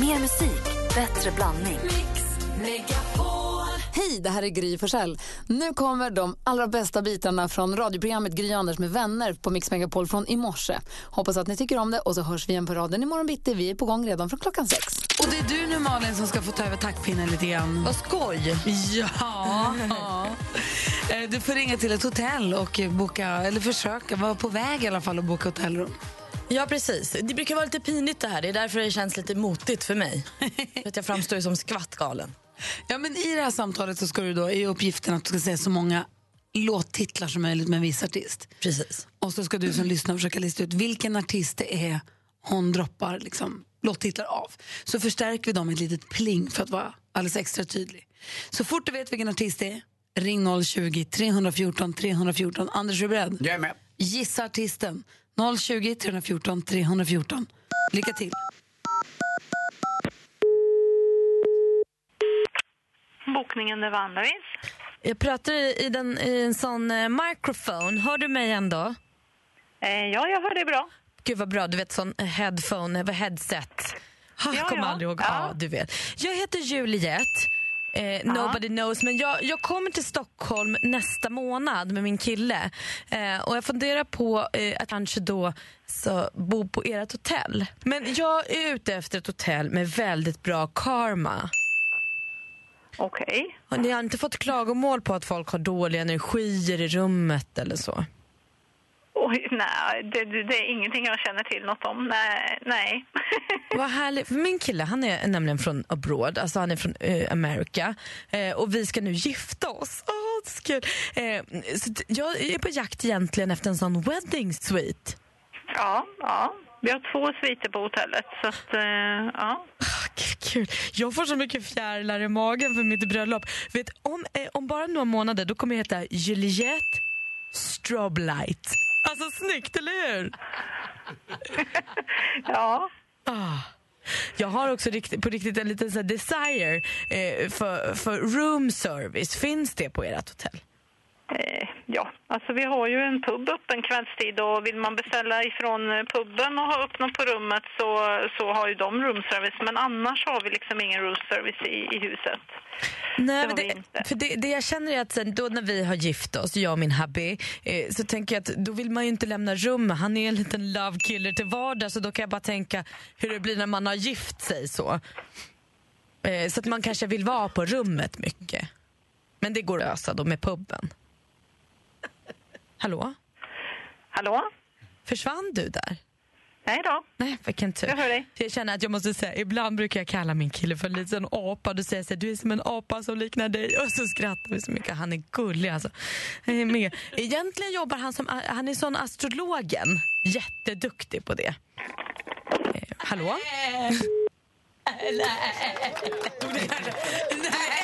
Mer musik, bättre blandning. Hej, det här är Gry Forssell. Nu kommer de allra bästa bitarna från radioprogrammet Gry Anders med vänner på Mix Megapol från i morse. Hoppas att ni tycker om det och så hörs vi igen på raden imorgon bitti. Vi är på gång redan från klockan sex. Och det är du nu Malin som ska få ta över taktpinnen lite grann. Vad skoj! Ja. Eh, Du får ringa till ett hotell och boka, eller försöka vara på väg i alla fall och boka hotellrum. Ja, precis. Det brukar vara lite pinigt det här. Det är därför det känns lite motigt för mig. för att jag framstår ju som skvattgalen. Ja, men I det här samtalet så ska du då, är uppgiften att du ska säga så många låttitlar som möjligt med en viss artist. Precis. Och så ska du som lyssnar försöka lista ut vilken artist det är hon droppar liksom, låttitlar av. Så förstärker vi dem med ett litet pling för att vara alldeles extra tydlig. Så fort du vet vilken artist det är, ring 020 314 314. Anders, är du beredd? Jag är med. Gissa artisten. 020 314 314. Lycka till. Bokningen är vanligtvis. Jag pratar i, den, i en sån eh, microphone. Hör du mig ändå? Eh, ja, jag hör dig bra. Gud vad bra, du vet sån headphone, vad headset. Ha, Ja, kommer ja. aldrig ihåg. Ja. Ja. du vet. Jag heter Juliette. Eh, nobody knows, men jag, jag kommer till Stockholm nästa månad med min kille. Eh, och Jag funderar på eh, att kanske då så, bo på ert hotell. Men jag är ute efter ett hotell med väldigt bra karma. Okej. Och Ni har inte fått klagomål på att folk har dåliga energier i rummet eller så? Oj, nej, det, det, är ingenting jag känner till något om. Nej. nej. Vad härligt. Min kille han är nämligen från abroad, alltså han är från eh, Amerika. Eh, och vi ska nu gifta oss. Är så kul. Eh, så jag är på jakt egentligen efter en sån wedding suite. ja, ja. Vi har två sviter på hotellet, så att, eh, ja. Ah, kul. Jag får så mycket fjärilar i magen för mitt bröllop. Vet, om, eh, om bara några månader då kommer jag heta Juliette Stroblight. Alltså snyggt, eller hur? Ja, Ah. Jag har också rikt- på riktigt en liten så desire eh, för, för room service. Finns det på ert hotell? Eh, ja. Alltså vi har ju en pub öppen kvällstid och vill man beställa ifrån eh, puben och ha upp något på rummet så, så har ju de roomservice. Men annars har vi liksom ingen roomservice i, i huset. Nej, Det för det, det jag känner är att sen, då när vi har gift oss, jag och min hubby, eh, så tänker jag att då vill man ju inte lämna rummet. Han är en liten love killer till vardags så då kan jag bara tänka hur det blir när man har gift sig så. Eh, så att man kanske vill vara på rummet mycket. Men det går att lösa då med puben. Hallå? Hallå? Försvann du där? Nej då. Nej, vilken tur. Jag hör dig. Jag känner att jag måste säga, ibland brukar jag kalla min kille för en liten apa. Då säger så här, du är som en apa som liknar dig. Och så skrattar vi så mycket. Han är gullig alltså. Han är med. Egentligen jobbar han som, han är sån astrologen. Jätteduktig på det. Eh, hallå?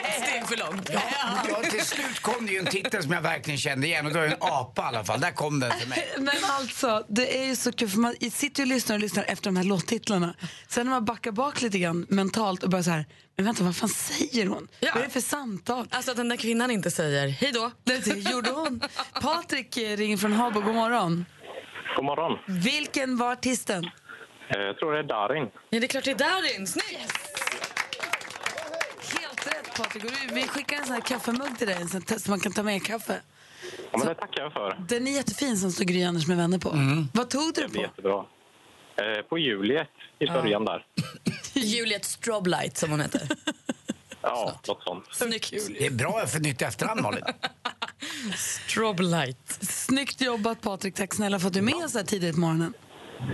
Ett steg för långt. Ja, till slut kom det ju en titel som jag verkligen kände igen och då är det en apa i alla fall. Där kom den till mig. Men alltså, det är ju så kul för man sitter ju och lyssnar och lyssnar efter de här låttitlarna. Sen när man backar bak lite grann mentalt och bara så här, men vänta vad fan säger hon? Ja. Vad är det för samtal? Alltså att den där kvinnan inte säger hej då. Det gjorde hon. Patrik ringer från Habo, god morgon. God morgon. Vilken var artisten? Eh, Jag tror det är Darin. Ja, det är klart det är Darin. Snyggt! Helt rätt Patrik. Vi- Vi skickar en sån här kaffemugg till dig så man kan ta med kaffe. Ja, men det tackar jag för. Den är jättefin som står Gry Anders med vänner på. Vad tog du Det på? jättebra. Eh, På Juliet i början där. Juliet Stroblight som hon heter. Ja, något sånt. Snyggt. Det är bra för nytt efternamn Malin. Stroblight. Snyggt jobbat Patrik, tack snälla för att du är med oss så här tidigt på morgonen.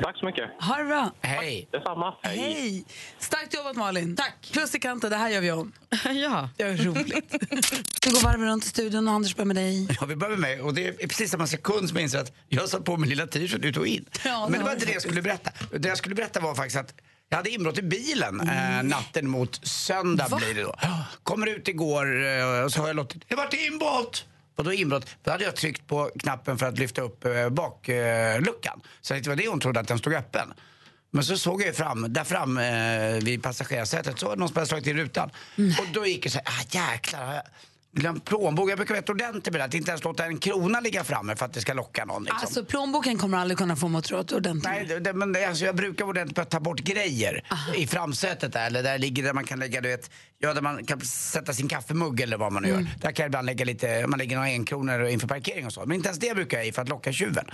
Tack så mycket. Ha det bra. Hej. Detsamma. Hej! Starkt jobbat Malin. Tack. Plus i kanten, det här gör vi om. ja. Det är roligt. Vi går varv runt i studion och Anders börjar med dig. Ja, vi börjar med mig. Och det är precis samma sekund som jag inser att jag satt på min lilla t-shirt ut och in. Ja, Men det var inte det jag skulle berätta. Det jag skulle berätta var faktiskt att jag hade inbrott i bilen eh, natten mot söndag blir det då. Kommer ut igår eh, och så har jag låtit, det vart inbrott! Och då inbrott, då hade jag tryckt på knappen för att lyfta upp eh, bakluckan. Så det var det hon trodde att den stod öppen. Men så såg jag ju fram, där fram eh, vid passagerarsätet så var det någon som hade slagit i rutan. Och då gick jag så här, ah jäklar. Glömt plånbok. Jag brukar vara rätt ordentlig med det. Att inte ens låta en krona ligga framme för att det ska locka någon. Liksom. Alltså plånboken kommer aldrig kunna få mig att tro att du är ordentlig. Nej, det, det, men alltså, jag brukar vara ordentlig på att ta bort grejer i framsätet där, eller där ligger där man kan lägga, du vet, ja, där man kan sätta sin kaffemugg eller vad man nu Mm. gör. Där kan jag ibland lägga lite, man lägger några enkronor inför parkering och så. Men inte ens det brukar jag i för att locka tjuven.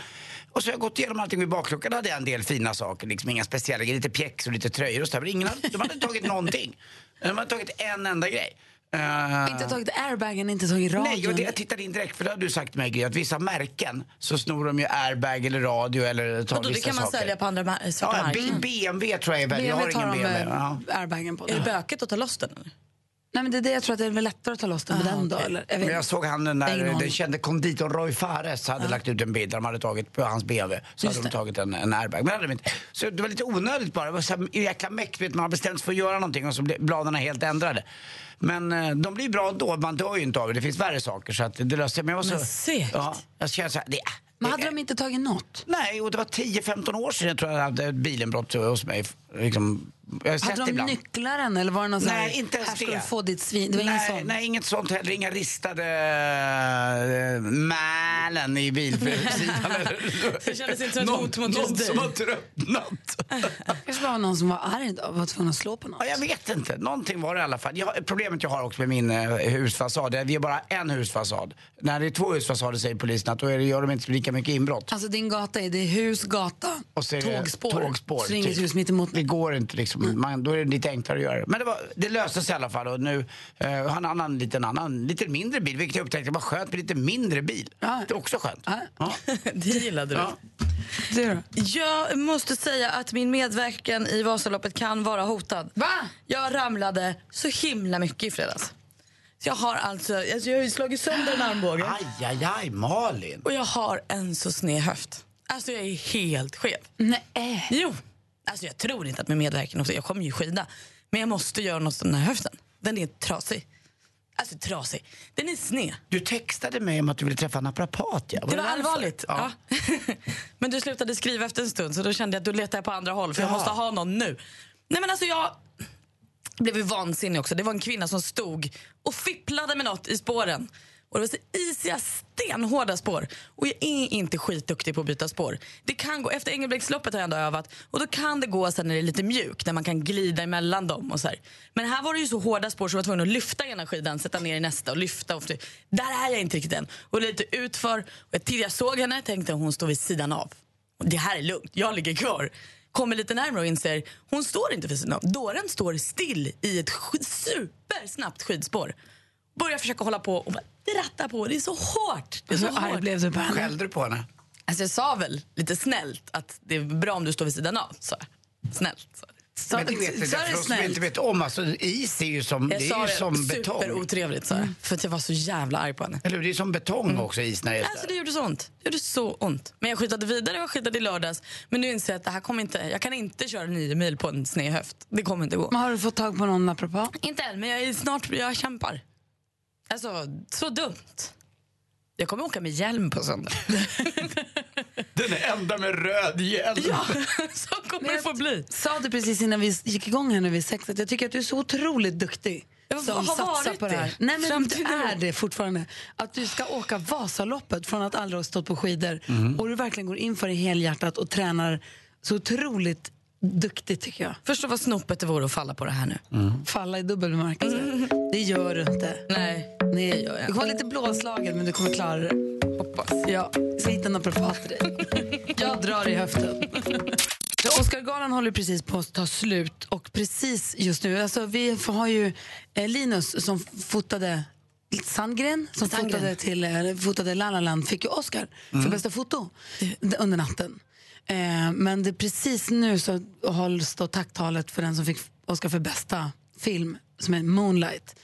Och så har jag gått igenom allting vid bakluckan hade jag en del fina saker, liksom inga speciella grejer, lite pjäx och lite tröjor och så där. Men ingen de hade inte tagit någonting. De hade tagit en enda grej. Eh, Inte tagit airbagen, inte tagit radion. Nej, och det, jag tittade in direkt för det har du sagt mig Gry, att vissa märken så snor de ju airbag eller radio eller tar Vadå, det vissa kan man saker. sälja på andra svarta Ja, marknaden. B- BMW tror jag är väldigt, jag har BMW ingen BMW. med Ja. airbagen på. Är det bökigt att ta loss den? eller? Nej men det är det jag tror att det är väl lättare att ta loss den på den då. Eller? Jag Men jag såg han aning. den kände konditorn Roy Fares hade lagt ut en bild där de hade tagit på hans BMW. Så hade de tagit en, en airbag. Men det hade de inte. Så det var lite onödigt bara. Det var så här jäkla mäkt. vet, Man har bestämt sig för att göra någonting och så blev bladen helt ändrade. Men eh, de blir bra då. Man dör ju inte av det. Det finns värre saker. Så att det sig. Men jag var så... Men segt. Ja, jag känner så här, det, Men hade de inte tagit något? Nej, och det var 10-15 år sedan jag tror jag hade ett bilinbrott hos mig. Liksom, jag har Hade de ibland. nycklaren eller var det någon sån här, Nej, inte ens här ska det. du få ditt svin? Det var ingen nej, sån? nej, inget sånt heller. Inga ristade uh, mälen i bilsidan. Det kändes inte som ett hot mot just som dig. har tröttnat. kanske bara var någon som var arg då och var tvungen att slå på något. Ja, jag vet inte. Någonting var det i alla fall. Jag, problemet jag har också med min uh, husfasad är vi har bara en husfasad. När det är två husfasader säger polisen att då är det, gör de inte lika mycket inbrott. Alltså din gata är, det hus, gata, Och så är tågspår. tågspår så det är inget typ. hus mitt emot. Det går inte liksom. Man, då är det lite enklare att göra det. Men det, var, det löste sig i alla fall och nu uh, har han en annan, liten, annan, lite mindre bil. Vilket jag upptäckte var skönt med lite mindre bil. Ja. Det är också skönt. Ja. Ja. Det gillade du. Ja. Du? Jag måste säga att min medverkan i Vasaloppet kan vara hotad. Va? Jag ramlade så himla mycket i fredags. Så jag har alltså, alltså jag har slagit sönder en armbåge Aj, aj, aj, Malin. och jag har en så sned höft. Alltså jag är helt skev. Nej. Jo, alltså jag tror inte att min medverkan, jag kommer ju skida, men jag måste göra något åt den här höften. Den är trasig. Alltså trasig. Den är sned. Du textade mig om att du ville träffa en naprapat. Ja. Det var därför? allvarligt. Ja. Ja. men du slutade skriva efter en stund så då kände jag att då letar jag på andra håll för jag Jaha. måste ha någon nu. Nej men alltså jag blev ju vansinnig också. Det var en kvinna som stod och fipplade med något i spåren. Och det var så isiga, stenhårda spår. Och jag är inte skitduktig på att byta spår. Det kan gå, efter Engelbrektsloppet har jag ändå övat. Och då kan det gå sen när det är lite mjukt, när man kan glida emellan dem. Och så här. Men här var det ju så hårda spår så jag var tvungen att lyfta ena skidan, sätta ner i nästa och lyfta. Och där är jag inte riktigt än. Och lite utför. Och jag, till jag såg henne tänkte hon står vid sidan av. Och det här är lugnt, jag ligger kvar. Kommer lite närmare och inser hon står inte vid sidan av. Dåren står still i ett sk- supersnabbt skidspår. Börjar försöka hålla på och bara dratta på. Det är så hårt. Det är så arg hårt. blev du på henne. Skällde du på henne? Alltså jag sa väl lite snällt att det är bra om du står vid sidan av. Så. Snällt. Så. Så, Men det vet är för oss som inte vet om, alltså, is är ju som, Jag det sa är ju det som betong. superotrevligt. Så. För att jag var så jävla arg på henne. Eller? Det är som betong också, is när det är Alltså det gjorde så ont. Det gjorde så ont. Men jag skidade vidare, jag skidade i lördags. Men nu inser jag att det här kommer inte, jag kan inte köra nio mil på en sned höft. Det kommer inte gå. Men har du fått tag på någon naprapat? Inte än, men jag är snart, jag kämpar. Alltså, så dumt. Jag kommer åka med hjälm på söndag. Den enda med röd hjälm. ja, så kommer det få bli. sa det precis innan vi gick igång här nu vid sex att jag tycker att du är så otroligt duktig. Jag som har satsar varit på det här. Nej men Fram du är det fortfarande. Att du ska åka Vasaloppet från att aldrig ha stått på skidor och du verkligen går in för det helhjärtat och tränar så otroligt duktigt tycker jag. Förstå vad snopet det vore att falla på det här nu. Falla i dubbel bemärkelse. Det gör du inte. Nej. Nej, det gör jag. Du kommer lite blåslagen men du kommer klara det. Hoppas. Ja, ska hitta en naprapat till dig. Jag drar i höften. Så Oscargalan håller precis på att ta slut och precis just nu, alltså vi har ju eh, Linus som fotade Sandgren som Sandgren. fotade till eh, fotade La La Land fick ju Oscar för bästa foto under natten. Eh, men det precis nu så hålls då tacktalet för den som fick Oscar för bästa film som är Moonlight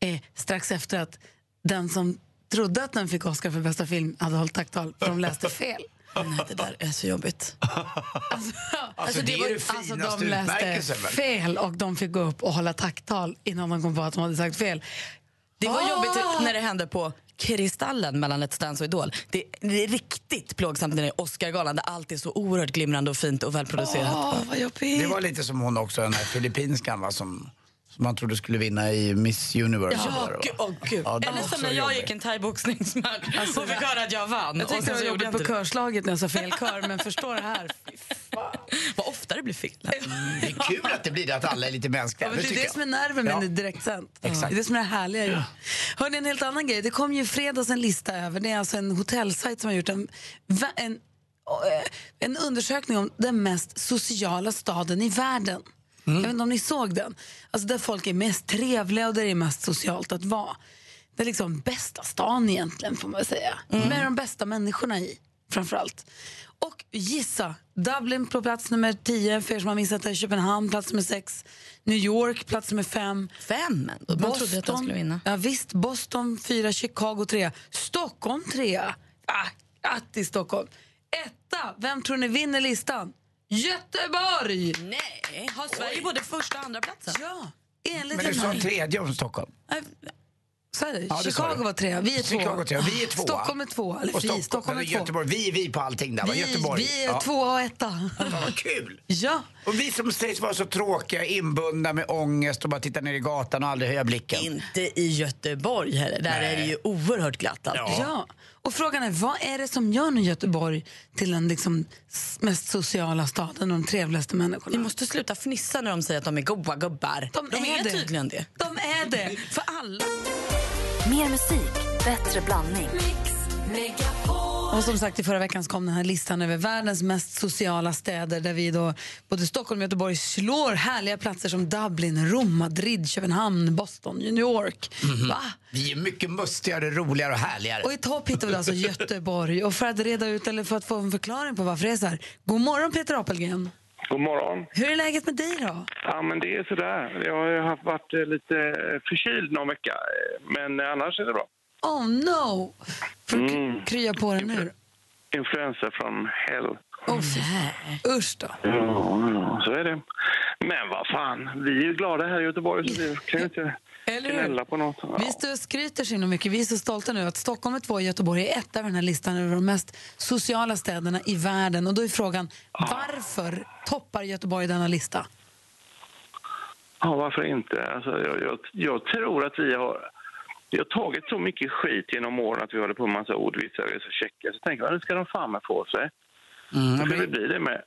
eh, strax efter att den som trodde att den fick Oscar för bästa film hade hållit tacktal för de läste fel. Nej, det där är så jobbigt. Alltså, det, är det Alltså finaste de läste fel och de fick gå upp och hålla tacktal innan de kom på att de hade sagt fel. Det var Ah! jobbigt när det hände på Kristallen mellan Let's Dance och Idol. Det, det är riktigt plågsamt när det är Oscargalan där allt är så oerhört glimrande och fint och välproducerat. Jobbigt. Det var lite som hon också, den här filippinskan va, som, som man trodde skulle vinna i Miss Universe. Ja, gud, åh, gud. Ja, Eller som när jag gick en thaiboxningsmatch och fick höra att jag vann. Jag tyckte sen det var gjorde jobbigt på det. körslaget när jag sa fel kör, men förstå det här. Vad ofta det blir fel. Det är kul att det blir det, att alla är lite mänskliga. Ja, men det är det jag. som är nerven med Ja. det direktsänt. Exakt. Det är det som är det härliga ju. Hörrni, en helt annan grej. Det kom ju i fredags en lista över, det är alltså en hotellsajt som har gjort en, en, eh, en undersökning om den mest sociala staden i världen. Jag vet inte om ni såg den. Alltså där folk är mest trevliga och där det är mest socialt att vara. Det är liksom bästa stan egentligen får man säga. Med de bästa människorna i framförallt. Och gissa, Dublin på plats nummer 10 för er som har missat det, Köpenhamn plats nummer 6, New York plats nummer 5. Fem? Man trodde att de skulle vinna. Ja, visst, Boston 4, Chicago 3, Stockholm 3. Ah, grattis Stockholm! Etta, vem tror ni vinner listan? Göteborg! Nej, har Sverige både första och andra platsen? Ja, enligt Men du sa tredje om Stockholm. Så är det. Ja, Chicago var tre, vi är två. Chicago tre, vi är tvåa. Stockholm är två, eller Och vi, Stockholm, Stockholm är men två. Göteborg, vi är vi på allting där. Vi, Göteborg. vi är ja. tvåa och etta. Vad kul! Ja, Och vi som sägs vara så tråkiga, inbundna med ångest och bara titta ner i gatan och aldrig höja blicken. Inte i Göteborg heller. Där Nej. är det ju oerhört glatt alltid. ja. Och frågan är, vad är det som gör nu Göteborg till den liksom mest sociala staden och de trevligaste människorna? Vi måste sluta fnissa när de säger att de är goa gubbar. De de är är det. tydligen det. De är det! För alla. Mer musik, bättre blandning. Och som sagt, i förra veckan kom den här listan över världens mest sociala städer där vi då, både Stockholm och Göteborg slår härliga platser som Dublin, Rom, Madrid, Köpenhamn, Boston, New York. Va? Vi är mycket mustigare, roligare och härligare. Och i topp hittar vi alltså Göteborg. Och för att reda ut, eller för att få en förklaring på varför det är så här. God morgon Peter Apelgren. God morgon. Hur är läget med dig då? Ja, men det är sådär. Jag har varit eh, lite eh, förkyld någon vecka, eh, men annars är det bra. Oh no! Får du Mm. krya på dig nu? Influensa från hell. Oh, fy. Usch då. Ja, ja, så är det. Men vad fan, vi är ju glada här i Göteborg så vi kan ju inte gnälla på något. Ja. Vi står och skryter så himla mycket. Vi är så stolta nu att Stockholm är två och Göteborg är ett över den här listan över de mest sociala städerna i världen. Och då är frågan, varför toppar Göteborg denna lista? Ja, varför inte? Alltså, jag, jag, jag tror att vi har, vi har tagit så mycket skit genom åren att vi håller på med massa ordvitsar och så käcka. Så tänker man, nu ska de fan med få sig. Mm, ska men- det bli det med.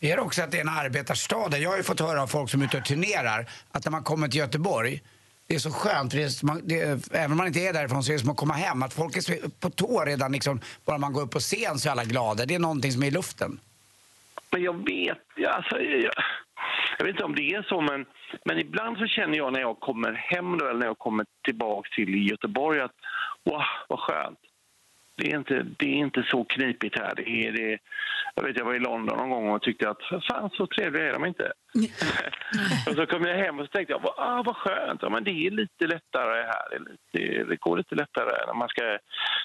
Är det också att det är en arbetarstad? Jag har ju fått höra av folk som är ute och turnerar att när man kommer till Göteborg det är så skönt, det är, man- det även om man inte är därifrån så är det som att komma hem. Att folk är så på tå redan liksom, bara man går upp på scen så är alla glada. Det är någonting som är i luften. Men jag vet, alltså, jag, jag vet inte om det är så, men, men ibland så känner jag när jag kommer hem då, eller när jag kommer tillbaka till Göteborg att wow, vad skönt. Det är inte, det är inte så knipigt här. Det är, det, jag vet, jag var i London någon gång och tyckte att fan så trevliga är de inte. och så kom jag hem och så tänkte jag, ah, vad skönt, ja, men det är lite lättare här. Det, är lite, det går lite lättare när man ska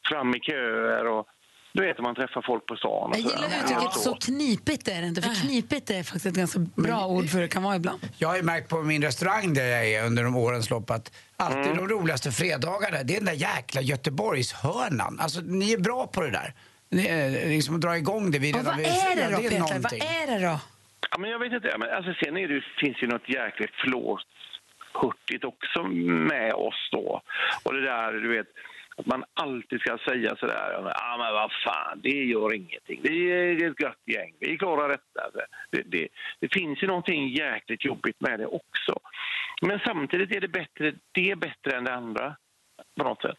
fram i köer och du vet, man träffar folk på stan. Jag så. gillar uttrycket så knipigt är det inte, för knipigt är faktiskt ett ganska bra ord för hur det kan vara ibland. Jag har ju märkt på min restaurang där jag är under de årens lopp att alltid Mm. de roligaste fredagarna, det är den där jäkla Göteborgshörnan. Alltså ni är bra på det där. Ni är liksom att dra igång det. Vi redan vad är det då, är Peter? Vad är det då? Ja, men jag vet inte. Men alltså, sen är det, finns ju något jäkligt flåshurtigt också med oss då. Och det där, du vet, att man alltid ska säga sådär, ja men, ah, men vad fan, det gör ingenting. Vi är ett gött gäng, vi klarar detta. Alltså, det, det, det finns ju någonting jäkligt jobbigt med det också. Men samtidigt är det bättre, det är bättre än det andra på något sätt.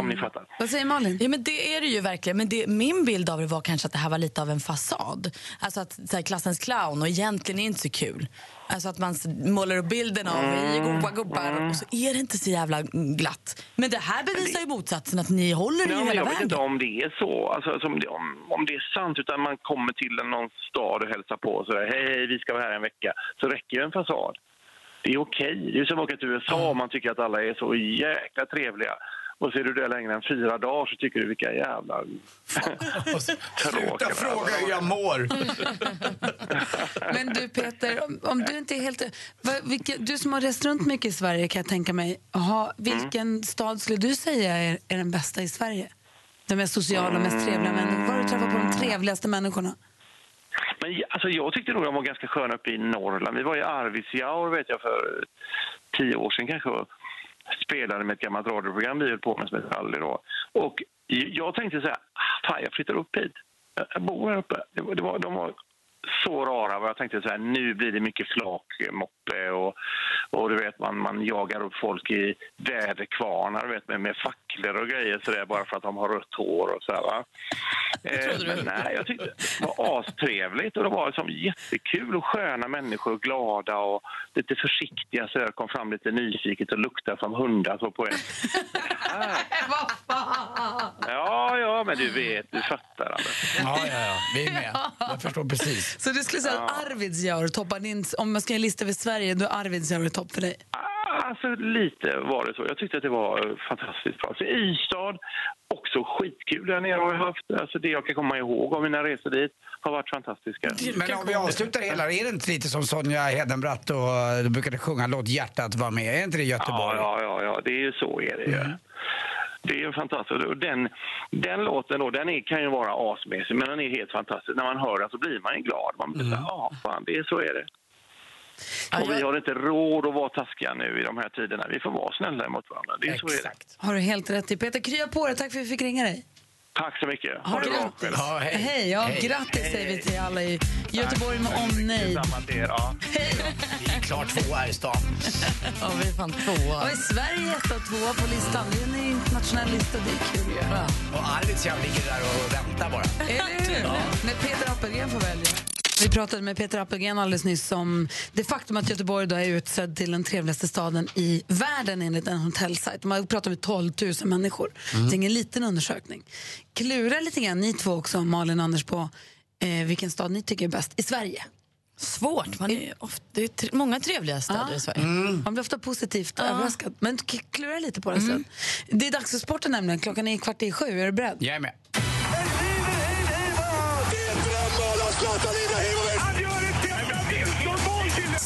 Om ni fattar. Vad säger Malin? Ja, men det är det ju verkligen. Men det, min bild av det var kanske att det här var lite av en fasad. Alltså att så här, klassens clown och egentligen är inte så kul. Alltså att man målar upp bilden av vi är goa gubbar och så är det inte så jävla glatt. Men det här bevisar ju motsatsen att ni håller det Ja, ju men hela jag vet vägen. inte om det är så, alltså, alltså, om, det, om, om det är sant, utan man kommer till en- någon stad och hälsar på och så där, hej, hej, vi ska vara här en vecka, så räcker ju en fasad. Det är okej. Det är ju som att åka till USA och man tycker att alla är så jäkla trevliga. Och så är du där längre än fyra dagar så tycker du vilka jävla Sluta fråga hur jag mår. Men du Peter, om, om du inte är helt... Vad, vilka, du som har rest runt mycket i Sverige kan jag tänka mig. Aha, vilken stad skulle du säga är, är den bästa i Sverige? Den mest sociala, mest trevliga människan. Var har du träffat på de trevligaste människorna? Men alltså, jag tyckte nog de var ganska sköna uppe i Norrland. Vi var i Arvidsjaur vet jag för tio år sedan kanske spelade med ett gammalt radioprogram vi höll på med som heter Rally då. Och jag tänkte så här, ah, fan jag flyttar upp hit. Jag- bor här uppe. Det var, de var så rara jag tänkte så här, nu blir det mycket flakmoppe och, och du vet man, man jagar upp folk i väderkvarnar du vet, med, med facklor och grejer så där, bara för att de har rött hår och så här, va. Eh, men nej, jag tyckte det var astrevligt och det var liksom jättekul och sköna människor, glada och lite försiktiga så jag kom fram lite nyfiket och luktade som hundar så på en. Ja, ja, men du vet, du fattar Anders. Ja, ja, ja. Vi är med. Jag förstår precis. Så du skulle säga att Arvidsjaur toppar din... Om man ska göra en lista över Sverige, då är Arvidsjaur topp för dig? Alltså lite var det så. Jag tyckte att det var eh, fantastiskt bra. Så Ystad, också skitkul där nere har jag haft. Alltså det jag kan komma ihåg av mina resor dit har varit fantastiska. Men om vi avslutar hela, är det inte lite som Sonja Hedenbratt och du brukade sjunga Låt hjärtat vara med? Är inte det Göteborg? Ja, ja, ja, ja, det är ju så är det ju. Det är fantastiskt. Och den, den låten då, den är, kan ju vara asmässig, men den är helt fantastisk. När man hör den så blir man ju glad. Man blir så här, ja, fan, det är, så är det. Och vi har inte råd att vara taskiga nu i de här tiderna. Vi får vara snälla mot varandra. Det är så är det. Har du helt rätt i. Peter, krya på dig. Tack för att vi fick ringa dig. Tack så mycket. Ha det bra. Ja, hej. Hej, ja, Hej. grattis säger vi till alla i Göteborg med omnejd. Detsamma till er. Ja. Vi är klart två här i stan. Ja, vi är fan tvåa. Och i Sverige etta och tvåa på listan. Det är en internationell lista, det är kul ju. Och Arvidsjaur ligger där och väntar bara. Eller hur? När Peter Appelgren får välja. Vi pratade med Peter Appelgren alldeles nyss om det faktum att Göteborg då är utsedd till den trevligaste staden i världen enligt en hotellsajt. Man pratar med 12 000 människor. Det är ingen liten undersökning. Klura lite grann, ni två också, Malin och Anders, på eh, vilken stad ni tycker är bäst i Sverige. Svårt. Man är ofta, det är tre, många trevliga städer i Sverige. Man blir ofta positivt överraskad. Men klura lite på det sen. Det är dags för sporten nämligen. Klockan är kvart i sju. Är du beredd? Jag är med.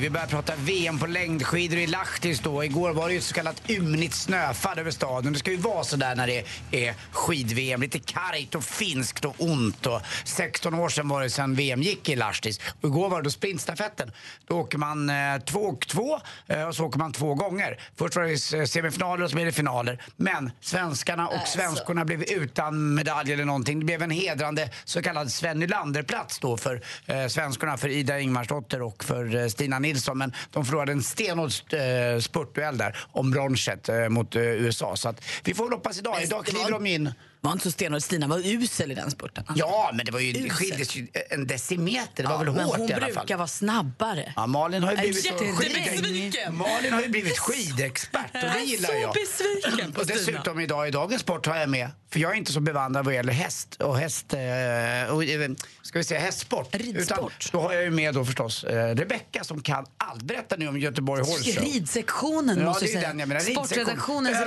vi börjar prata VM på längdskidor i Lahtis då. Igår var det ju ett så kallat ymnigt snöfall över staden. Det ska ju vara så där när det är skid-VM. Lite kargt och finskt och ont. Och 16 år sedan var det sedan VM gick i Lahtis. Och igår var det då sprintstafetten. Då åker man eh, två och två eh, och så åker man två gånger. Först var det eh, semifinaler och så blev det finaler. Men svenskarna och svenskorna blev utan medalj eller någonting. Det blev en hedrande så kallad Sven Nylander-plats då för eh, svenskorna, för Ida Ingmarsdotter och för eh, Stina Nilsson. Men de förlorade en stenhård eh, spurtduell där om bronset eh, mot eh, USA. Så att vi får väl hoppas idag. Idag det kliver var- de in. var inte så stenhård. Stina var usel i den spurten. Ja, men det var ju, Usel. skildes ju en decimeter. Det var Ja, väl men hårt hon i alla fall. brukar vara snabbare. Ja, Malin har ju Jag är blivit jättebesviken. Malin har ju blivit skidexpert och det gillar så jag. besviken på Och Stina. dessutom idag i dagens sport har jag med, för jag är inte så bevandrad vad gäller häst och häst, eh, och, eh, ska vi säga hästsport. Ridsport. Utan då har jag ju med då förstås eh, Rebecka som kan allt. Berätta nu om Göteborg Horse Show. Ridsektionen Ja, måste det är säga. den jag menar. Sportredaktionens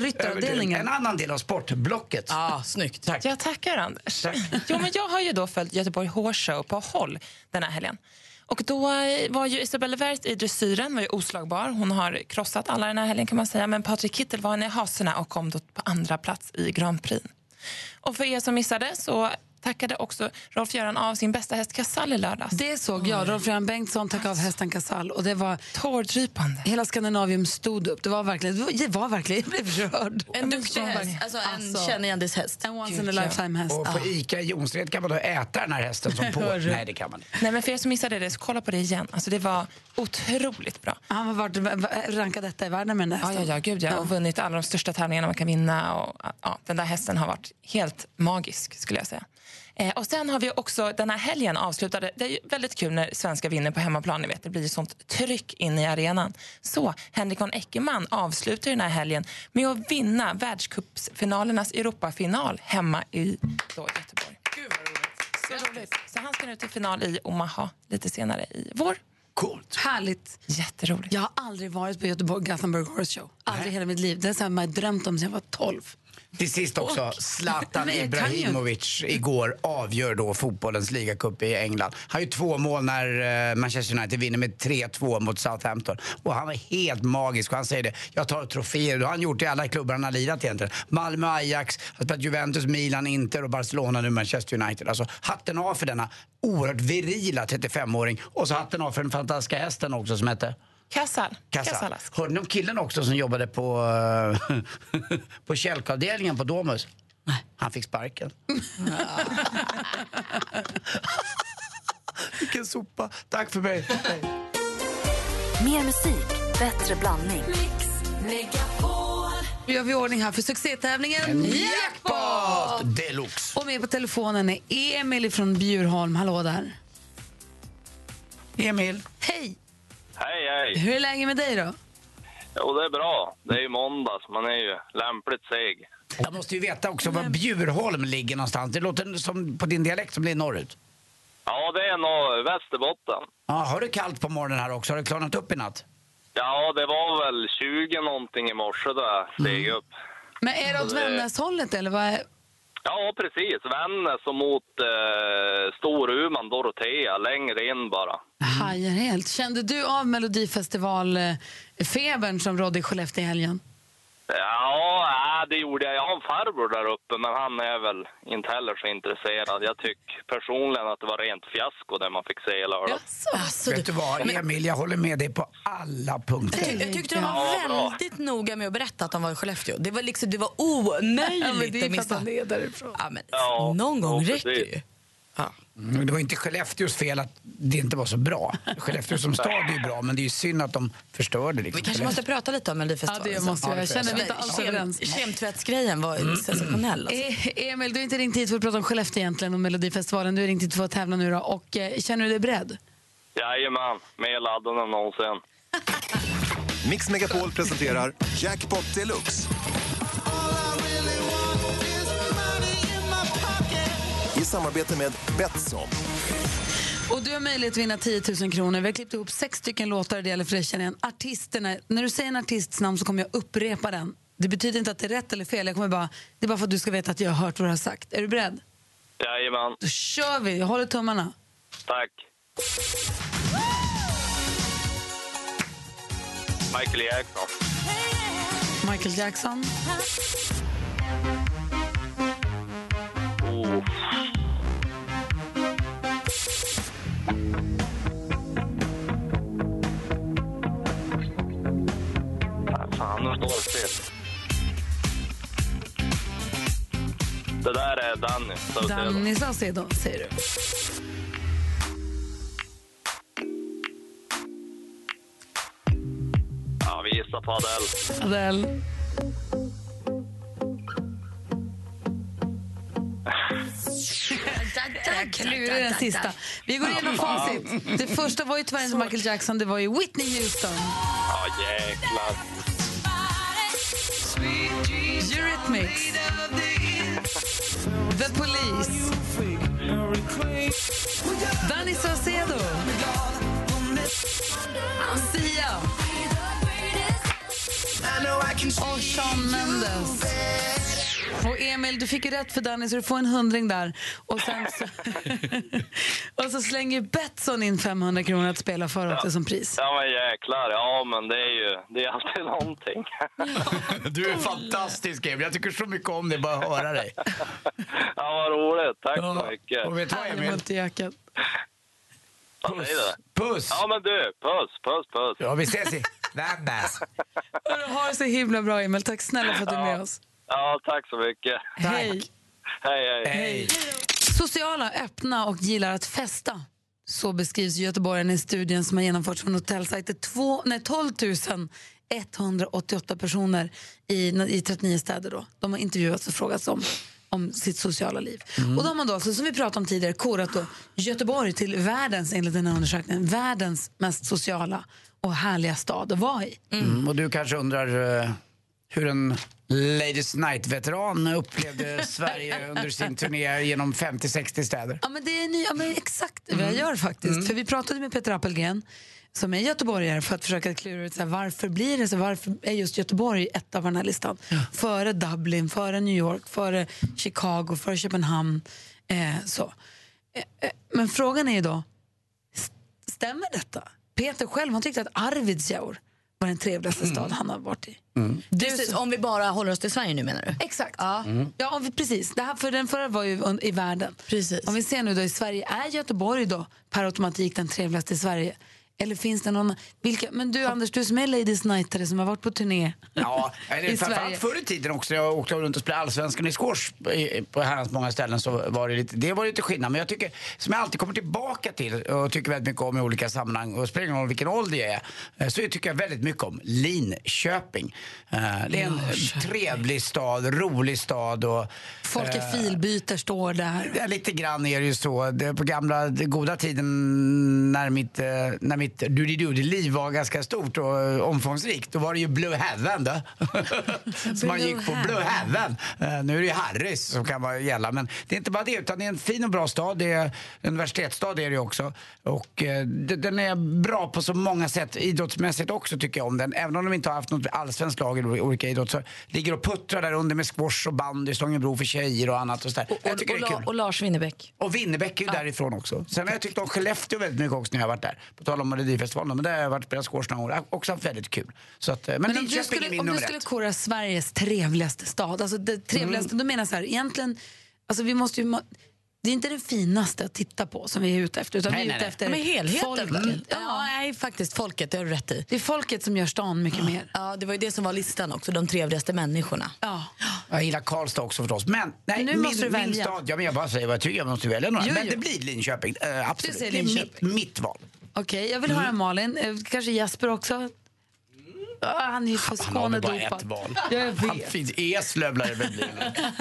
ryttaravdelningen. En annan del av sportblocket. Ja, snyggt. Tack. Jag tackar, Anders. Tack. Jo, men jag har ju då följt Göteborg Horse Show på håll den här helgen. Och då eh, var ju Isabelle Wert i dressyren var ju oslagbar. Hon har krossat alla den här helgen kan man säga. Men Patrik Kittel var i haserna och kom då på andra plats i Grand Prix. Och för er som missade så tackade också Rolf-Göran av sin bästa häst Casall i lördags. Det såg jag. Rolf-Göran Bengtsson tackade av hästen Casall. Och det var, Tårdrypande. hela Skandinavium stod upp. Det var verkligen, det var, det var verkligen jag blev rörd. En duktig häst. Alltså en Alltså, känneigändishäst. En once in a lifetime häst. Och på ICA i Jonsered kan man då äta den här hästen som på. Nej, det kan man inte. Nej, men för er som missade det, så kolla på det igen. Alltså, det var otroligt bra. Han har varit rankad detta i världen med den där Ja, ja, hästen. ja, gud, ja. Och vunnit alla de största tävlingarna man kan vinna. Och, ja, den där hästen har varit helt magisk, skulle jag säga. Eh, och sen har vi också den här helgen avslutade. Det är ju väldigt kul när svenska vinner på hemmaplan. Ni vet, det blir ju sånt tryck in i arenan. Så Henrik von Eckermann avslutar den här helgen med att vinna världscupsfinalernas Europafinal hemma i då, Göteborg. Gud vad roligt. Så roligt. Så han ska nu till final i Omaha lite senare i vår. Coolt. Härligt. Jätteroligt. Jag har aldrig varit på Göteborg Gothenburg Horse Show. Aldrig i hela mitt liv. Det är så här man har drömt om sedan jag var 12. Till sist också, Zlatan ju- Ibrahimovic igår avgör då fotbollens ligacup i England. Han har ju två mål när eh, Manchester United vinner med 3-2 mot Southampton. Och han var helt magisk och han säger det, jag tar troféer. Det har han gjort i alla klubbar han har lirat egentligen. Malmö, Ajax, spelat Juventus, Milan, Inter och Barcelona nu Manchester United. Alltså hatten av för denna oerhört virila 35-åring. Och så hatten av för den fantastiska hästen också som hette Kassal. Kassa. Kassalas. Hörde ni om killen också som jobbade på, eh, på kälkavdelningen på Domus? Han fick sparken. Vilken sopa. Tack för mig. Mer musik, bättre blandning. Nu gör vi ordning här för succétävlingen En Jackpot! Deluxe. Och med på telefonen är Emil från Bjurholm. Hallå där. Emil. Hej! Hej, hej. Hur är läget med dig då? Jo, det är bra. Det är ju måndags. Man är ju lämpligt seg. Jag måste ju veta också var Bjurholm ligger någonstans. Det låter som på din dialekt som det är norrut. Ja, det är nog Västerbotten. Ja, har du kallt på morgonen här också? Har det klarnat upp i natt? Ja, det var väl 20 någonting i morse då jag steg upp. Men är det åt Vännäshållet eller vad är... Ja, precis. Vännäs och mot eh, Storuman, Dorotea, längre in bara. Hajar helt. Kände du av Melodifestival-febern som rådde i Skellefteå i helgen? Ja, äh, det gjorde jag. Jag har en farbror där uppe, men han är väl inte heller så intresserad. Jag tycker personligen att det var rent fiasko det man fick se i lördags. Alltså, Vet du vad, Emil, jag håller med dig på alla punkter. Jag tyckte de var Ja, bra. väldigt noga med att berätta att de var i Skellefteå. Det var, liksom, det var omöjligt det är att för att missa. han är därifrån. Ja, men, Ja, någon gång ja, räcker ju. Ja. Mm, Det var inte Skellefteås fel att det inte var så bra. Skellefteå som stad är ju bra, men det är ju synd att de förstörde liksom. Vi kanske måste prata lite om Melodifestivalen. Ja, det måste vi. Jag känner vi inte alls överens. Kem- Kemtvättsgrejen var sensationell. Alltså. Eh, Emil, du har inte ringt hit för att prata om Skellefteå egentligen och Melodifestivalen. Du har ringt hit för att tävla nu då. Och eh, känner du dig beredd? Jajamän, mer laddad än någonsin. Mix Megapol presenterar Jackpot Deluxe. Samarbete med Betsson. Och du har möjlighet att vinna 10 000 kronor. Vi har klippt ihop sex stycken låtar. Det gäller för dig känner igen. Artisterna. När du säger en artists namn så kommer jag upprepa den. Det betyder inte att det är rätt eller fel. Jag kommer bara, det är bara för att du ska veta att jag har hört vad du har sagt. Är du beredd? Jajamän, Då kör vi. Jag håller tummarna. tack. Michael Jackson. Michael Jackson. Fan, nu står det still. Det där är Danny. Saucedo. Danny Saucedo, säger du. Ja, vi gissar på Adele. Adele. Jag klurar den sista. Vi går igenom facit. Det första var ju tyvärr inte Michael Jackson, det var ju Whitney Houston. Ja, jäklar. Eurythmics. The Police. Danny Saucedo. Sia. Och Shawn Mendes. Och Emil, du fick ju rätt för Danny så du får en hundring där. Och, sen så, och så slänger Betsson in 500 kronor att spela för också som pris. Ja, men jäklar. Ja, men det är ju det är alltid någonting. Du är fantastisk, Emil. Jag tycker så mycket om dig, bara höra dig. Ja, vad roligt. Tack så mycket. Och vet du vad, Emil? Ja, det. Puss! Ja, men du. Puss, puss, puss. Ja, vi ses i Vännäs. Hörru, Ha det så himla bra, Emil. Tack snälla för att du är med oss. Ja, tack så mycket. Hej. Hej, hej. Hej. Sociala, öppna och gillar att festa. Så beskrivs göteborgarna i studien som har genomförts från hotellsajter. Två, nej, 12 188 personer i, i 39 städer. Då. De har intervjuats och frågats om, om sitt sociala liv. Och då har man då, alltså, som vi pratade om tidigare, korat då Göteborg till världens, enligt den här undersökningen, världens mest sociala och härliga stad att vara i. Mm, och du kanske undrar eh, hur en Ladies Night-veteran upplevde Sverige under sin turné genom 50-60 städer. Ja, men det är ny, ja, men exakt vad jag gör faktiskt. För vi pratade med Peter Appelgren som är göteborgare för att försöka klura ut så här, varför blir det så, varför är just Göteborg ett av den här listan? Före Dublin, före New York, före Chicago, före Köpenhamn. Eh, så. Eh, eh, men frågan är ju då, st- stämmer detta? Peter själv han tyckte att Arvidsjaur var den trevligaste stad han har varit i. Precis, om vi bara håller oss till Sverige nu menar du? Exakt. Ja. Ja, om vi, precis. Det här, för den förra var ju i världen. Precis. Om vi ser nu då i Sverige, är Göteborg då per automatik den trevligaste i Sverige? Eller finns det någon... Vilka, men du Anders, du som är Ladies Nightare som har varit på turné Ja, i eller Sverige. framförallt förr i tiden också. Jag åkte runt och spelade allsvenskan i squash i- på herrans många ställen så var det lite, det var lite skillnad. Men jag tycker, som jag alltid kommer tillbaka till och tycker väldigt mycket om i olika sammanhang och spelar ingen roll vilken ålder jag är, eh, så tycker jag väldigt mycket om Linköping. Eh, Det är en trevlig stad, rolig stad och Folk i eh, filbyter står där. Lite grann är det ju så. Det, på gamla goda tiden när mitt, eh, när mitt doody-doody-liv var ganska stort och eh, omfångsrikt, då var det ju Blue Heaven då. så man gick på. Blue Heaven. Eh, nu är det ju Harrys som kan vara gälla, men det är inte bara det, utan det är en fin och bra stad. Det är universitetsstad är det också. Och eh, den är bra på så många sätt. Idrottsmässigt också tycker jag om den. Även om de inte har haft något allsvenskt lag i olika idrott så ligger och puttrar där under med squash och bandy, Stångebro för tjejer och annat. Och, så där. jag tycker och, det är La- kul. och Lars Winnerbäck. Och Winnerbäck är ju därifrån också. Sen har jag tyckt om Skellefteå väldigt mycket också när jag har varit där. På tal om Melodifestivalen. Men där har jag varit och spelat squash några år. Också haft väldigt kul. Så att, eh, men Men om du Linköping är skulle, min om du skulle kora Sveriges trevligaste stad, alltså det trevligaste, Mm. då menar jag så här, egentligen, alltså vi måste ju, det är inte den finaste att titta på som vi är ute efter, utan Nej, vi är nej, ute nej. efter Ja, men helheten folket. Ja, nej, faktiskt folket, det har du rätt i. Det är folket som gör stan mycket mer. Ja, det var ju det som var listan också, de trevligaste människorna. Ja. Jag gillar Karlstad också förstås. Men, nej, Men nu min, måste du min välja. stad, ja, men jag bara säger vad jag tycker. Jag måste välja några. Jo, men jo. det blir Linköping. Uh, absolut. Du säger Det är mitt, Linköping. mitt val. Okej, jag vill höra Malin, eh, kanske Jesper också. Ah, han är ju för Han har bara ett val. Ja, jag Han vet. finns Eslöv lär det väl bli.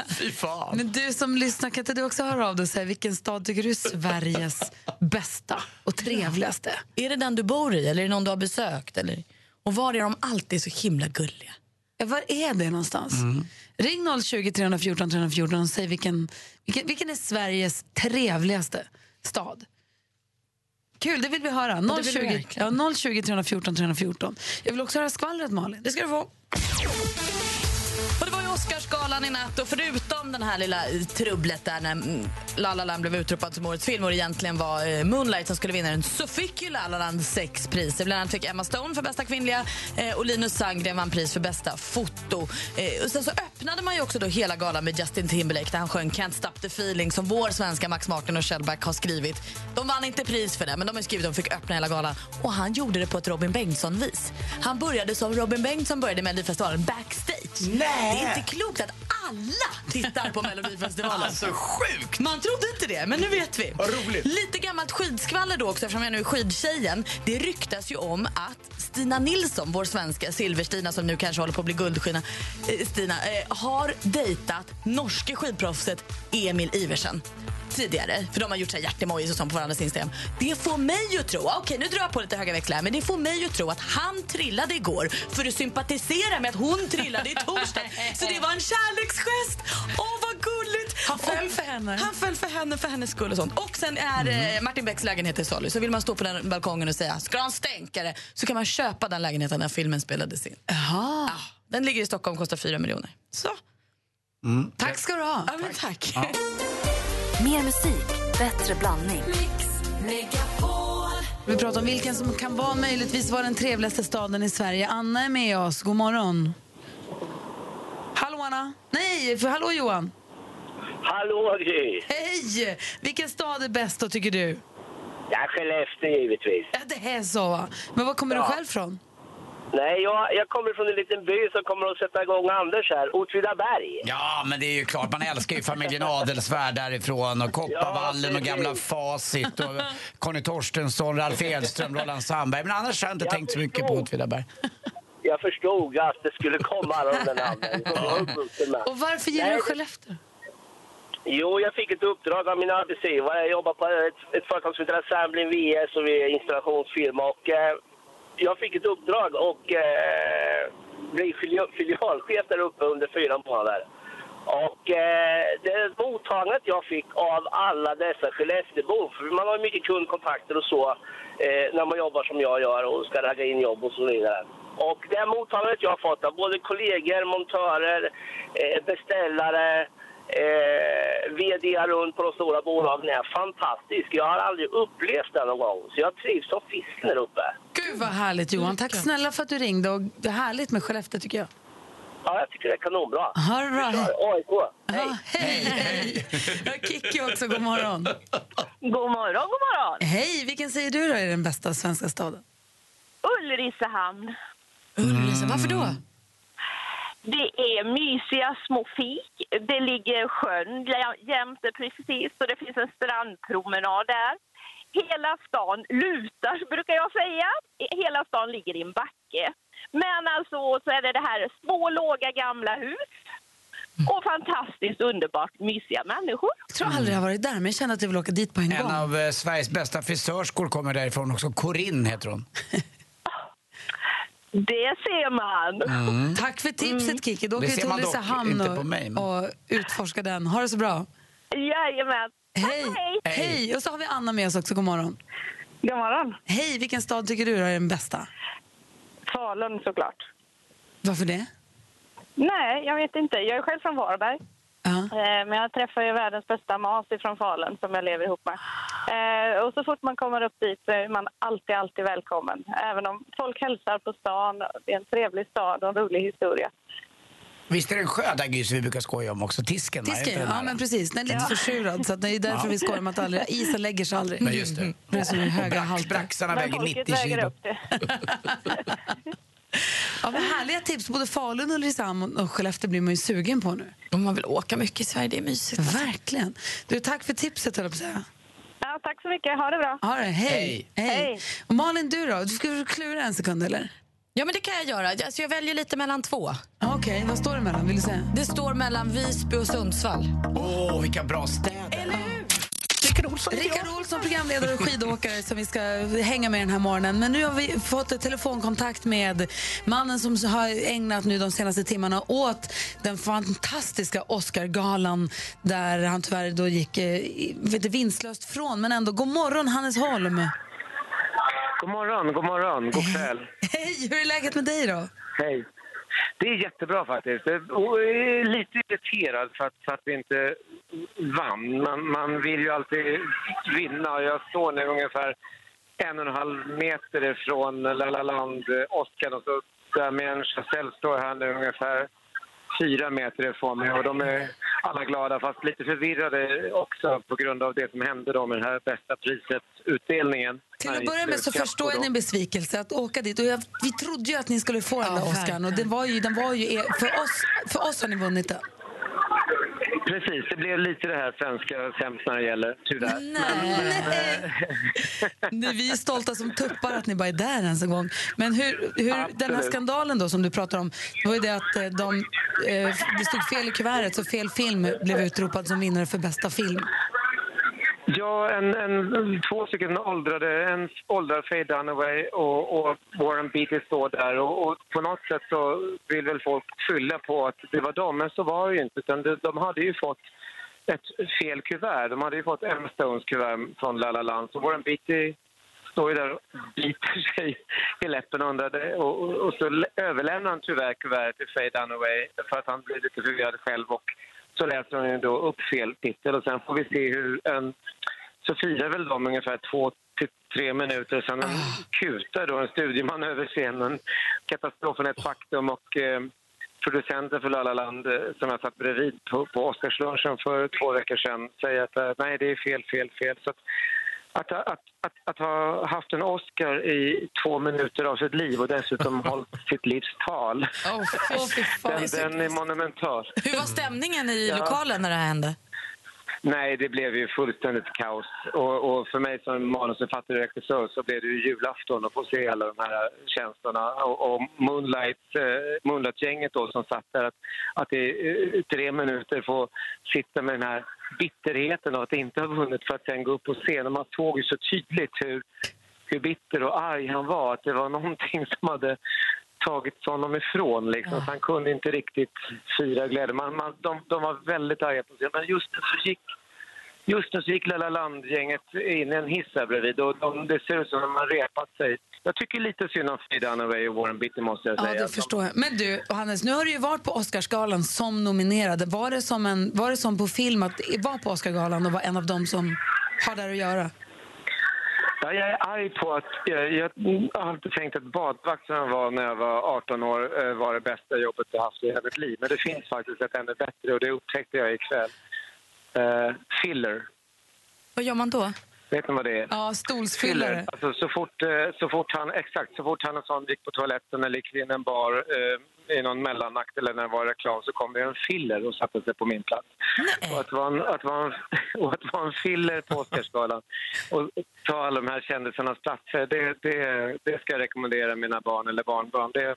Fy fan. Men du som lyssnar, kan inte du också höra av dig och säga vilken stad tycker du är Sveriges bästa och trevligaste? Är det den du bor i eller är det någon du har besökt? Eller? Och var är de alltid så himla gulliga? Ja, var är det någonstans? Ring 020 314 314 och säg vilken, vilken, vilken är Sveriges trevligaste stad? Kul, det vill vi höra. det vill vi 020, verkligen. ja, 020 314 314. Jag vill också höra skvallret, Malin. Det ska du få. Oscarsgalan i natt och förutom den här lilla trubblet där när mm, La La Land blev utropad som årets film och det egentligen var eh, Moonlight som skulle vinna den så fick ju La La Land sex priser. Bland annat fick Emma Stone för bästa kvinnliga eh, och Linus Sandgren vann pris för bästa foto. Eh, och sen så öppnade man ju också då hela galan med Justin Timberlake där han sjöng Can't stop the feeling som vår svenska Max Martin och Shellback har skrivit. De vann inte pris för det men de har skrivit att de fick öppna hela galan och han gjorde det på ett Robin Bengtsson-vis. Han började som Robin Bengtsson började med Melodifestivalen backstage. Nej. Klokt att alla tittar på Melodifestivalen. Alltså sjukt! Man trodde inte det, men nu vet vi. Vad roligt. Lite gammalt skidskvaller då också, eftersom jag nu är skidtjejen. Det ryktas ju om att Stina Nilsson, vår svenska Silver-Stina som nu kanske håller på att bli guldskina, eh, Stina, eh, har dejtat norske skidproffset Emil Iversen tidigare, för de har gjort så här hjärtemojis och sånt på varandras Instagram. Det får mig att tro, okej nu drar jag på lite höga växlar men det får mig att tro att han trillade igår för att sympatisera med att hon trillade i torsdag. Så det var en kärleksgest. Åh vad gulligt! Han föll Och- för henne. Han föll för henne för hennes skull och sånt. Och sen är eh, Martin Becks lägenhet i salu. Så vill man stå på den balkongen och säga ska du ha en stänkare så kan man köpa den lägenheten när filmen spelades in. Jaha. Ah, den ligger i Stockholm och kostar 4 miljoner. Så, Tack ska du ha. ja, men tack. Mer musik, bättre blandning. Vi pratar om vilken som kan vara möjligtvis vara den trevligaste staden i Sverige. Anna är med oss. God morgon. Hallå Anna. Nej, för hallå Johan. Hallå Gry! Hej! Vilken stad är bäst då tycker du? Ja, Skellefteå givetvis. Ja, det är så va. Men var kommer Ja. du själv från? Nej, jag, jag kommer från en liten by som kommer att sätta igång Anders här, Åtvidaberg. Ja, men det är ju klart. Man älskar ju familjen Adelsvärd därifrån och Kopparvallen och precis. gamla Facit och Conny Torstensson, Ralf Edström, Roland Sandberg. Men annars har jag inte Jag tänkt så mycket på. Åtvidaberg. Jag förstod att det skulle komma alla de där namnen. Och varför gillar du Skellefteå? Jo, jag fick ett uppdrag av min arbetsgivare. Jag jobbar på ett, ett företag som heter Assemblin VS och vi är installationsfirma. Och, eh, jag fick ett uppdrag och eh, bli filialchef där uppe under fyra månader. Och eh, det mottagandet jag fick av alla dessa Skellefteåbor, för man har ju mycket kundkontakter och så eh, när man jobbar som jag gör och ska ragga in jobb och så vidare. Och det mottagandet jag har fått av både kollegor, montörer, eh, beställare, eh, vd runt på de stora bolagen är fantastisk. Jag har aldrig upplevt det någon gång, så jag trivs som fisken där uppe. Gud vad härligt Johan. Tack snälla för att du ringde och det är härligt med Skellefteå tycker jag. Ja, jag tycker det är kanonbra. Ha det bra. AIK. Hej. hej, hej. Jag har Kikki också, god morgon. God morgon, god morgon. Hej, vilken säger du då är den bästa svenska staden? Ulricehamn. Ulricehamn, varför då? Det är mysiga små fik. Det ligger sjön jä- jämte precis och det finns en strandpromenad där. Hela stan lutar, brukar jag säga. Hela stan ligger i en backe. Men alltså så är det det här små, låga, gamla hus. Och fantastiskt underbart mysiga människor. Jag tror aldrig jag har varit där, men jag känner att jag vill åka dit på en, En gång. av eh, Sveriges bästa frisörskor kommer därifrån också. Corinne heter hon. Det ser man. Tack för tipset Kiki. Då åker vi till Ulricehamn och, och utforskar den. Ha det så bra. Jajamän. Hej. Hej. Och så har vi Anna med oss också. God morgon. God morgon. Hej. Vilken stad tycker du är den bästa? Falun såklart. Varför det? Nej, jag vet inte. Jag är själv från Varberg. Ja. Eh, Men jag träffar ju världens bästa mas från Falun som jag lever ihop med. Eh, Och så fort man kommer upp dit så är man alltid, alltid välkommen. Även om folk hälsar på stan. Det är en trevlig stad och en rolig historia. Visst är det en sjö som vi brukar skoja om också? Tisken? Tisken, ja men precis. Den är lite försurad så att det är därför Ja. vi skojar om att aldrig, isen lägger sig aldrig. Men just det. Det är så höga halter. Braxarna väger 90 kilo. Ja, vad härliga tips. Både Falun, Ulricehamn och Skellefteå blir man ju sugen på nu. Om man vill åka mycket i Sverige, det är mysigt. Verkligen. Du, tack för tipset, höll jag på att säga. Ja, tack så mycket. Ha det bra. Ha det. Hej. Hej. Hej. Och Malin, du då? Du ska klura en sekund, eller? Ja, men det kan jag göra. Alltså, jag väljer lite mellan två. Okej, vad står det mellan? Vill du säga? Det står mellan Visby och Sundsvall. Åh, vilka bra städer. Rickard Olsson, Rickard Olsson, programledare och skidåkare som vi ska hänga med den här morgonen. Men nu har vi fått ett telefonkontakt med mannen som har ägnat nu de senaste timmarna åt den fantastiska Oscargalan där han tyvärr då gick eh, vet vinstlöst från. Men ändå, god morgon Hannes Holm. God morgon, god morgon, god kväll. Hej, hur är läget med dig då? Hej. Det är jättebra faktiskt. Jag är eh, lite irriterad för att, för att vi inte vann. Man, man vill ju alltid vinna jag står nu ungefär en och en halv meter ifrån La La Land, eh, Oscar och så Damien Chazelle står här nu ungefär fyra meter ifrån mig och de är alla glada fast lite förvirrade också på grund av det som hände då med den här bästa priset-utdelningen. Till att börja med så förstår jag din besvikelse att åka dit. Och jag, vi trodde ju att ni skulle få den där Oscarn och det var ju, den var ju er, för, oss, för oss har ni vunnit den. Precis, det blev lite det här svenska sämst när det gäller, tyvärr. Men, eh, Nej, vi är stolta som tuppar att ni bara är där ens en gång. Men hur, hur den här skandalen då som du pratar om, det var ju det att eh, de, eh, det stod fel i kuvertet så fel film blev utropad som vinnare för bästa film. Ja, en, en, två stycken åldrade, en åldrar Faye Dunaway och, och Warren Beatty står där. Och, och på något sätt så vill väl folk skylla på att det var dem, men så var det ju inte. Utan de, de hade ju fått ett fel kuvert. De hade ju fått Emma Stones kuvert från La La Land. Så Warren Beatty står ju där och biter sig i läppen och, undrade, och, och, och så överlämnar han tyvärr kuvertet till Faye Dunaway för att han blir lite förvirrad själv och så läser hon ju då upp fel titel och sen får vi se hur en så firar väl de ungefär två till tre minuter sen en kutar då en studieman över scenen. Katastrofen är ett faktum och eh, producenten för La La Land eh, som jag satt bredvid på, på Oscarslunchen för två veckor sedan säger att eh, nej, det är fel, fel, fel. Så att, att, att, att, att ha haft en Oscar i två minuter av sitt liv och dessutom hållit sitt livs tal, den, den är monumental. Hur var stämningen i Ja. lokalen när det här hände? Nej, det blev ju fullständigt kaos. Och, och för mig som manusförfattare och regissör så blev det ju julafton att få se alla de här känslorna. Och, och Moonlight, eh, Moonlight-gänget då som satt där, att, att i eh, tre minuter få sitta med den här bitterheten av att inte ha vunnit för att sen gå upp på scenen. Man såg ju så tydligt hur, hur bitter och arg han var. Att det var någonting som hade tagits honom ifrån. Liksom. Ja. han kunde inte riktigt fira glädje. Man, man, de, de var väldigt arga på sig. Men just så gick, just nu så gick Lilla Land-gänget in i en hiss här bredvid. Och de, det ser ut som att de har repat sig. Jag tycker lite synd om Faye Dunaway och Warren Beatty måste jag Ja, säga. det förstår jag. Men du, Hannes, nu har du ju varit på Oscarsgalan som nominerad. Var det som, en, var det som på film att vara på Oscarsgalan och vara en av dem som har där att göra? Ja, jag är arg på att... Jag, jag har alltid tänkt att badvakt som jag var när jag var 18 år eh, var det bästa jobbet jag haft i hela mitt liv. Men det finns faktiskt ett ännu bättre och det upptäckte jag ikväll. Uh, filler. Vad gör man då? Vet ni vad det är? Ja, stolsfyllare. Alltså, så, fort, eh, så fort han, exakt, så fort han och sån gick på toaletten eller gick in en bar eh, i någon mellanakt eller när det var reklam så kom det en filler och satte sig på min plats. Och att vara en, att vara en, och att vara en filler på Oscarsgalan och ta alla de här kändisarnas platser, det, det, det ska jag rekommendera mina barn eller barnbarn. Det,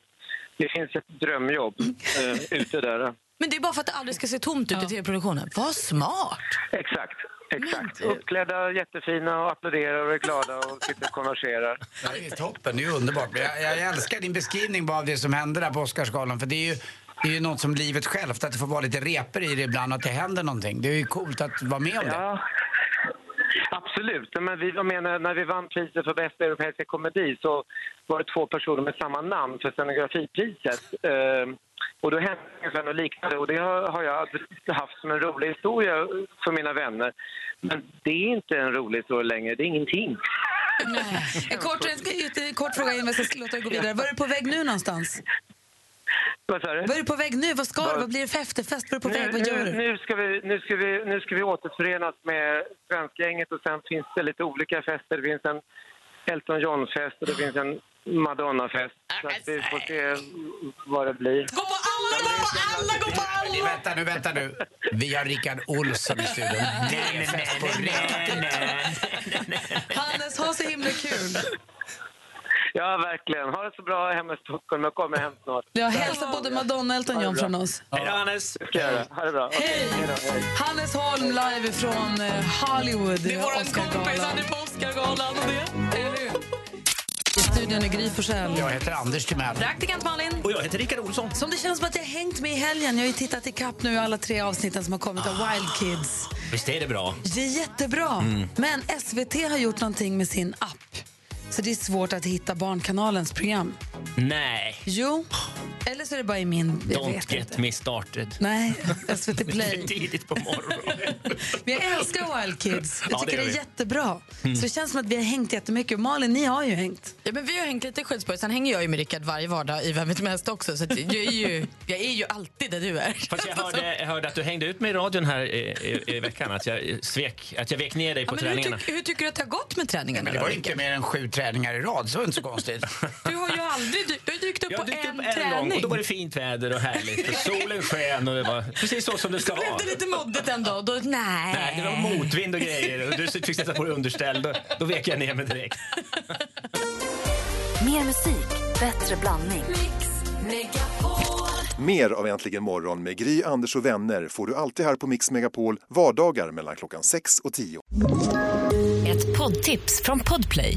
det finns ett drömjobb eh, ute där. Men det är bara för att det aldrig ska se tomt ut i tv-produktionen. Vad smart! Exakt. Exakt. Uppklädda, jättefina och applåderar och är glada och sitter och konverserar. Det är toppen, det är underbart. Men Jag, jag älskar din beskrivning bara av det som hände där på Oscarsgalan. För det är ju, det är ju något som livet självt, att det får vara lite reper i det ibland, att det händer någonting. Det är ju coolt att vara med om det. Absolut. Men vi, jag menar, när vi vann priset för bästa europeiska komedi så var det två personer med samma namn för scenografipriset. Eh, och då hände ungefär något liknande och det har, har jag haft som en rolig historia för mina vänner. Men det är inte en rolig historia längre, det är ingenting. En kort, en kort fråga innan vi ska låta dig gå vidare. Var är du på väg nu någonstans? Vad sa du? Var är du på väg nu? Vad ska du? Vad blir det för efterfest? Var du på väg? Vad gör nu, du? nu, ska vi, nu, ska vi, nu ska vi återförenas med svenskgänget och sen finns det lite olika fester. Det finns en Elton John-fest och det finns en Madonna-fest. Så att vi får se vad det blir. Gå på alla, gå på alla, gå på alla! Vänta nu, vänta nu. Vi har Rickard Olsson i studion. Det är fest på riktigt. Hannes, ha så himla kul! Ja, verkligen. Ha det så bra hemma i Stockholm. Jag kommer hem snart. Jag hälsar både Madonna och Elton John från oss. Hej då, Hannes. Ha det bra. Hej! Hannes Holm live från eh, Hollywood. Det är våran kompis, han är på Oscargalan och det. Eller hur? I studion är Gry Forssell. Jag heter Anders Timell. Praktikant Malin. Och jag heter Rickard Olsson. Som det känns som att jag har hängt med i helgen. Jag har ju tittat i kapp nu alla tre avsnitten som har kommit av Wild Kids. Visst är det bra? Det är jättebra. Mm. Men SVT har gjort någonting med sin app. Så det är svårt att hitta Barnkanalens program. Nej. Jo, eller så är det bara i min... Jag Don't vet get inte. me started. Nej, SVT Det Play. är tidigt på morgonen. Men jag älskar Wild Kids. Jag Ja, tycker det det, är vi. jättebra. Mm. Så det känns som att vi har hängt jättemycket. Malin, ni har ju hängt. Ja, men vi har hängt lite Skyddsborg. Sen hänger jag ju med Rickard varje vardag i Vem vet mest också. Så att jag, är ju, jag är ju alltid där du är. Fast jag hörde, jag hörde att du hängde ut med i radion här i, i, i veckan. Att jag, svek, att jag vek ner dig på Ja, men hur, träningarna. tyck, hur tycker du att det har gått med träningarna? Men det var inte mer än sju träningar i rad, så det var inte så konstigt. Du har ju aldrig du har dykt upp Jag på dykt en, upp en träning. gång och då var det fint väder och härligt. Och solen sken och det var precis så som det ska Så blev vara. det lite moddigt ändå. Då, nej. Nej, det var motvind och grejer. Och du fick sätta på dig underställ. Då, då vek jag ner mig direkt. Mer musik, bättre blandning. Mer av Äntligen morgon med Gry, Anders och vänner får du alltid här på Mix Megapol vardagar mellan klockan 6 och 10. Ett poddtips från Podplay.